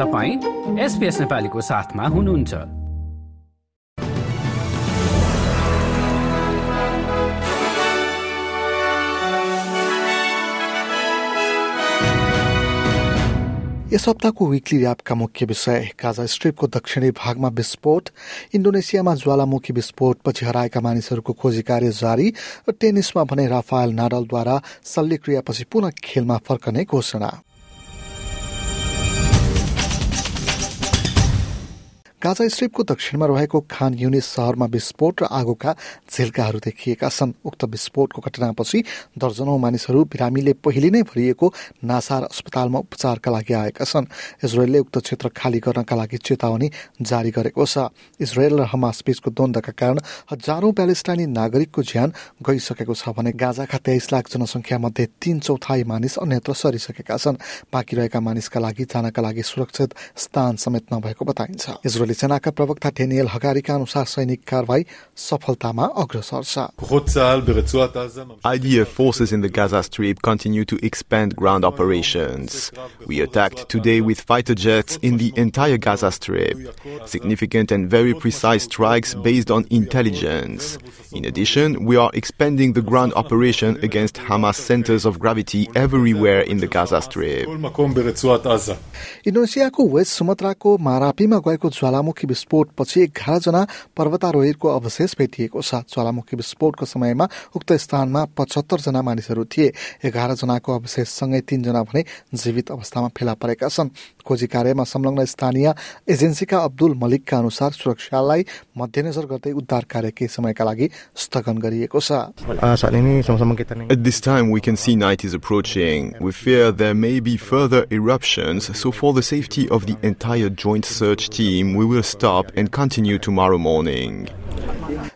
तपाईँ एसपिएस नेपालीको साथमा हुनुहुन्छ। यस हप्ताको विकली ऱ्यापका मुख्य विषय गाजा स्ट्रिपको दक्षिणी भागमा विस्फोट इन्डोनेसियामा ज्वालामुखी विस्फोटपछि हराएका मानिसहरूको खोजी कार्य जारी र टेनिसमा भने राफायल नाडलद्वारा शल्यक्रियापछि पुनः खेलमा फर्कने घोषणा। गाजा स्ट्रिपको दक्षिणमा रहेको खान युनिस सहरमा विस्फोट र आगोका झिल्काहरू देखिएका छन्। उक्त विस्फोटको घटनापछि दर्जनौ मानिसहरू बिरामीले पहिले नै भरिएको नासार अस्पतालमा उपचारका लागि आएका छन्। इजरायलले उक्त क्षेत्र खाली गर्नका लागि चेतावनी जारी गरेको छ। इजरायल र हमास बीचको द्वन्दका कारण हजारौं प्यालेस्टाइनी नागरिकको ज्यान गइसकेको छ भने गाजाका तेइस लाख जनसङ्ख्या मध्ये तीन चौथाई मानिस अन्यत्र सरिसकेका छन्। बाँकी रहेका मानिसका लागि जानका लागि सुरक्षित स्थान समेत नभएको बताइन्छ। इजरायली सेनाका प्रवक्ता डेनियल हगारीका अनुसार सैनिक कारवाही सफलतामा अग्रसर छ IDF forces in the Gaza Strip continue to expand ground operations. We attacked today with fighter jets in the entire Gaza Strip. Significant and very precise strikes based on intelligence. In addition, we are expanding the ground operation against Hamas centers of gravity everywhere in the Gaza Strip. इन्डोनेसियाको West सुमत्राको मारापीमा गएको ज्वालामुखी विस्फोटपछि एघारजना पर्वतारोहीको अवशेष भेटिएको छ। ज्वालामुखी विस्फोटको समयमा उक्त स्थानमा पचहत्तर जना मानिसहरू थिए। एघार जनाको अवशेषसँगै तीनजना भने जीवित अवस्थामा फेला परेका छन्। खोजी कार्यमा संलग्न स्थानीय एजेन्सीका अब्दुल मलिकका अनुसार सुरक्षालाई मध्यनजर गर्दै उद्धार कार्य केही समयका लागि स्थगन गरिएको छ। At this time, we can see night is approaching. We fear there may be further eruptions, so for the safety of the entire joint search team, we will stop and continue tomorrow morning.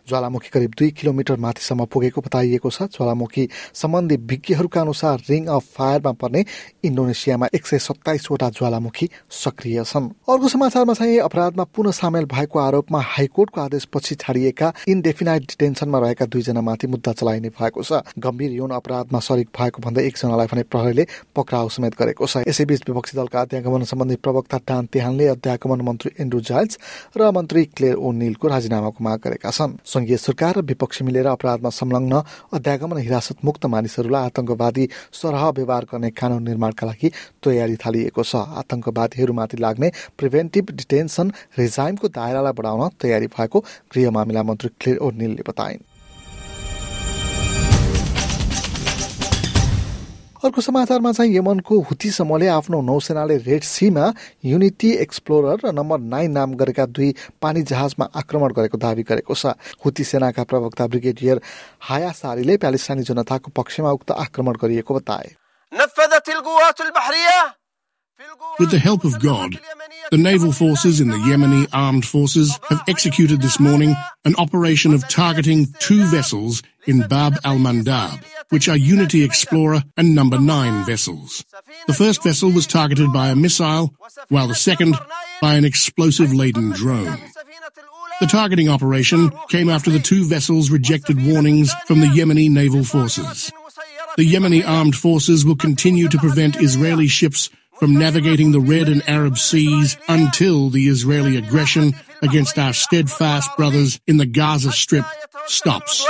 ज्वालामुखी करिब दुई kilometre माथिसम्म पुगेको बताइएको छ। ज्वालामुखी सम्बन्धी विज्ञहरूका अनुसार ring of फायरमा पर्ने इन्डोनेसियामा एक सय सत्ताइसवटा ज्वालामुखी सक्रिय छन्। अर्को समाचारमा चाहिँ अपराधमा पुनः सामेल भएको आरोपमा हाइकोर्टको आदेशपछि छाडिएका इनडेफिनाइट डिटेन्सनमा रहेका दुईजनामाथि मुद्दा चलाइने भएको छ। गम्भीर यौन अपराधमा सरिक भएको भन्दै एकजनालाई भने प्रहरीले पक्राउ समेत गरेको छ। यसैबीच विपक्षी दलका अध्यागमन सम्बन्धी प्रवक्ता टान तेहानले अध्यागमन मन्त्री एन्ड्रू जाइल्स र मन्त्री क्लेयर ओ निलको राजीनामाको माग गरेका छन्। संघीय सरकार र विपक्षी मिलेर अपराधमा संलग्न अध्यागमन हिरासत मुक्त मानिसहरूलाई आतंकवादी सरह व्यवहार गर्ने कानून निर्माणका लागि तयारी थालिएको छ। आतंकवादीहरूमाथि लाग्ने प्रिभेन्टिभ डिटेन्सन रिजाइमको दायरालाई बढाउन तयारी भएको गृह मामिला मन्त्री क्लेयर ओर्निलले बताइन्। अर्को समाचारमा चाहिँ यमनको हुती समूहले आफ्नो नौसेनाले रेड सीमा युनिटी एक्सप्लोरर र नम्बर नाइन नाम गरेका दुई पानी जहाजमा आक्रमण गरेको दावी गरेको छ। हुती सेनाका प्रवक्ता ब्रिगेडियर हाया सारीले प्यालेस्टाइनी जनताको पक्षमा उक्त आक्रमण गरिएको बताए। With the help of God, the naval forces in the Yemeni armed forces have executed this morning an operation of targeting two vessels in Bab al-Mandab, which are Unity Explorer and Number 9 vessels. The first vessel was targeted by a missile, while the second by an explosive-laden drone. The targeting operation came after the two vessels rejected warnings from the Yemeni naval forces. The Yemeni armed forces will continue to prevent Israeli ships from navigating the Red and Arab seas until the Israeli aggression against our steadfast brothers in the Gaza Strip stops.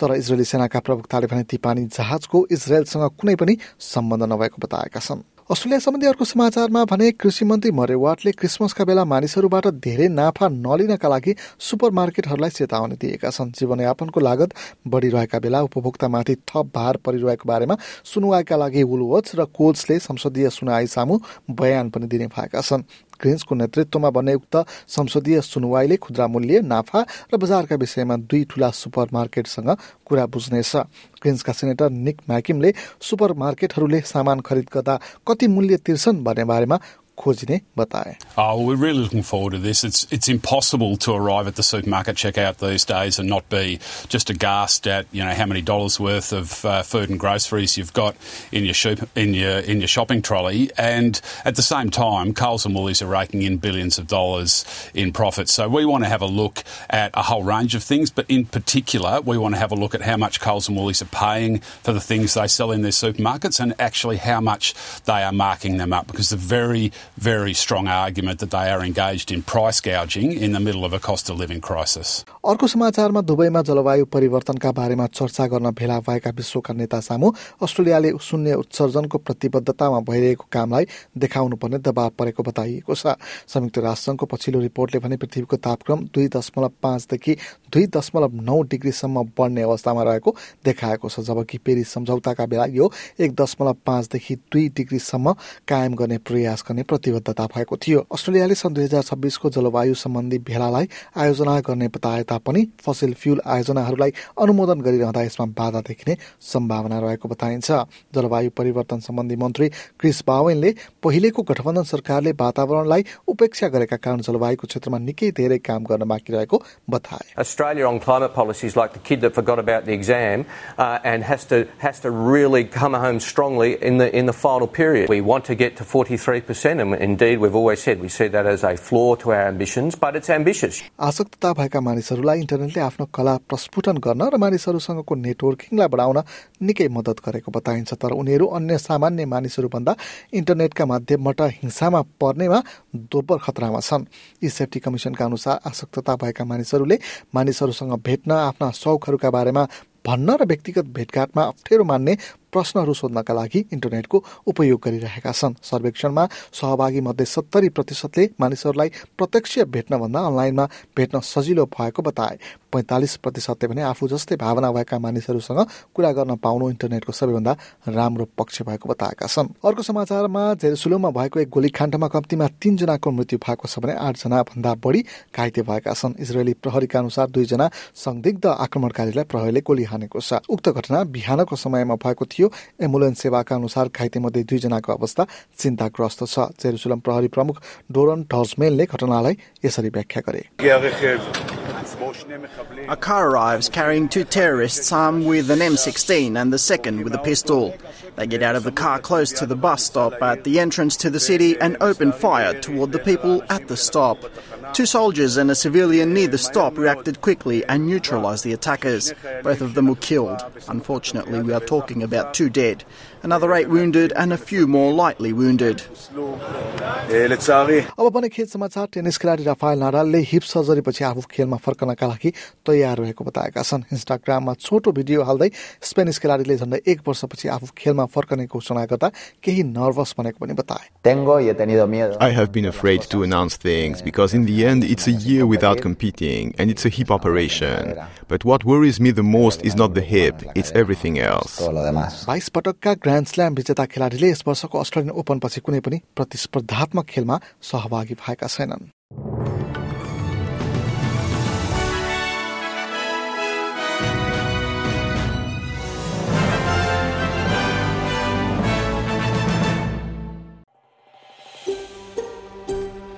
तर इजरायली सेनाका प्रवक्ताले भने ती पानी जहाजको इजरायलसँग कुनै पनि सम्बन्ध नभएको बताएका छन् अस्ट्रेलिया सम्बन्धी अर्को समाचारमा भने कृषि मन्त्री मरेवाटले क्रिसमसका बेला मानिसहरूबाट धेरै नाफा नलिनका लागि सुपर मार्केटहरूलाई चेतावनी दिएका छन्। जीवनयापनको लागत बढिरहेका बेला उपभोक्तामाथि थप भार परिरहेको बारेमा सुनवाईका लागि वुलवट्स र कोल्सले संसदीय सुनवाई सामु बयान पनि दिने भएका छन्। ग्रिन्सको नेतृत्वमा बन्ने उक्त संसदीय सुनवाईले खुद्रा मूल्य नाफा र बजारका विषयमा दुई ठूला सुपर मार्केटसँग कुरा बुझ्नेछ। ग्रिन्सका सेनेटर निक म्याकिमले सुपर मार्केटहरूले सामान खरिद गर्दा कति मूल्य तिर्छन् भन्ने बारेमा खोजिने बताए Oh, we're really looking forward to this. It's it's impossible to arrive at the supermarket checkout these days and not be just aghast at you know how many dollars worth of uh, food and groceries you've got in your shop, in your in your shopping trolley, and at the same time, Coles and Woolies are raking in billions of dollars in profits. So we want to have a look at a whole range of things, but in particular, we want to have a look at how much Coles and Woolies are paying for the things they sell in their supermarkets, and actually how much they are marking them up, because the very very strong argument that they are engaged in price gouging in the middle of a cost of living crisis. अर्को समाचारमा दुबईमा जलवायु परिवर्तनका बारेमा चर्चा गर्न भेला भएका विश्वका नेता सामु अस्ट्रेलियाले शून्य उत्सर्जनको प्रतिबद्धतामा भइरहेको कामलाई देखाउनु पर्ने दबाव परेको बताइएको छ संयुक्त राष्ट्रसङ्घको पछिल्लो रिपोर्टले भने पृथ्वीको तापक्रम दुई दशमलव पाँचदेखि दुई दशमलव नौ डिग्रीसम्म बढ्ने अवस्थामा रहेको देखाएको छ जबकि पेरिस सम्झौताका बेला यो एक दशमलव पाँचदेखि दुई डिग्रीसम्म कायम गर्ने प्रयास गर्ने प्रतिबद्धता भएको थियो। अस्ट्रेलियाले सन् दुई हजार छब्बिसको जलवायु सम्बन्धी भेलालाई आयोजना गर्ने बताए तापनि फसिल फ्युल आयोजनाहरूलाई अनुमोदन गरिरहँदा यसमा बाधा देखिने सम्भावना रहेको बताइन्छ। जलवायु परिवर्तन सम्बन्धी मन्त्री क्रिस बावेनले पहिलेको गठबन्धन सरकारले वातावरणलाई उपेक्षा गरेका कारण जलवायुको क्षेत्रमा निकै धेरै काम गर्न बाँकी रहेको बताए। Australia on climate policies like the kid that forgot about the exam uh, and has to has to really come home strongly in the in the final period. We want to get to 43%, and indeed we've always said we see that as a flaw to our ambitions, but it's ambitious. आसक्तता भएका मानिसहरूलाई इन्टरनेटले आफ्नो कला प्रस्फुटन गर्न र मानिसहरूसँगको नेटवर्किङलाई बढाउन निकै मद्दत गरेको बताइन्छ। तर उनीहरू अन्य सामान्य मानिसहरूभन्दा इन्टरनेटका माध्यमबाट हिंसामा पर्नेमा दोब्बर खतरामा छन्। यी सेफ्टी कमिसनका अनुसार आसक्तता भएका मानिसहरूले मानिसहरूसँग भेट्न आफ्ना शौकहरूका बारेमा भन्न र व्यक्तिगत भेटघाटमा अप्ठ्यारो मान्ने प्रश्नहरू सोध्नका लागि इन्टरनेटको उपयोग गरिरहेका छन्। सर्वेक्षणमा सहभागी मध्ये सत्तरी प्रतिशतले मानिसहरूलाई प्रत्यक्ष भेट्नभन्दा अनलाइनमा भेट्न सजिलो भएको बताए। पैँतालिस प्रतिशतले भने आफू जस्तै भावना भएका मानिसहरूसँग कुरा गर्न पाउनु इन्टरनेटको सबैभन्दा राम्रो पक्ष भएको बताएका छन्। अर्को समाचारमा जेरुसुलममा भएको एक गोलीकाण्डमा कम्तीमा तीनजनाको मृत्यु भएको छ भने आठजना भन्दा बढी घाइते भएका छन्। इजरायली प्रहरीका अनुसार दुईजना संदिग्ध आक्रमणकारीलाई प्रहरीले गोली हानेको छ। उक्त घटना बिहानको समयमा भएको थियो। एम्बुलेन्स सेवाका अनुसार घाइते मध्ये दुईजनाको अवस्था चिन्ताग्रस्त छ जेरुसुलम प्रहरी प्रमुख डोरन टर्जमेलले घटनालाई यसरी व्याख्या गरे A car arrives carrying two terrorists armed with an M16 and the second with a pistol. They get out of the car close to the bus stop at the entrance to the city and open fire toward the people at the stop. Two soldiers and a civilian near the stop reacted quickly and neutralized the attackers. Both of them were killed. Unfortunately, we are talking about two dead, another eight wounded, and a few more lightly wounded. अब पनि खेल समाचार tennis खेलाडी Rafael नाडालले hip सर्जरीपछि आफू खेलमा फर्कनका लागि तयार रहेको बताएका छन् इन्स्टाग्राममा छोटो भिडियो हाल्दै स्पेनिस खेलाडीले झन्डै एक वर्षपछि आफू खेलमा फर्कने घोषणा गर्दा केही नर्भस बनेको पनि बताए I have been afraid to announce things because in the end it's a year without competing and it's a hip operation. But what worries me the most is not the hip, it's everything else. बाइस पटकका grand slam विजेता खेलाडीले यस वर्षको Australian ओपनपछि कुनै पनि प्रतिस्पर्धात्मक खेलमा सहभागी भएका छैनन्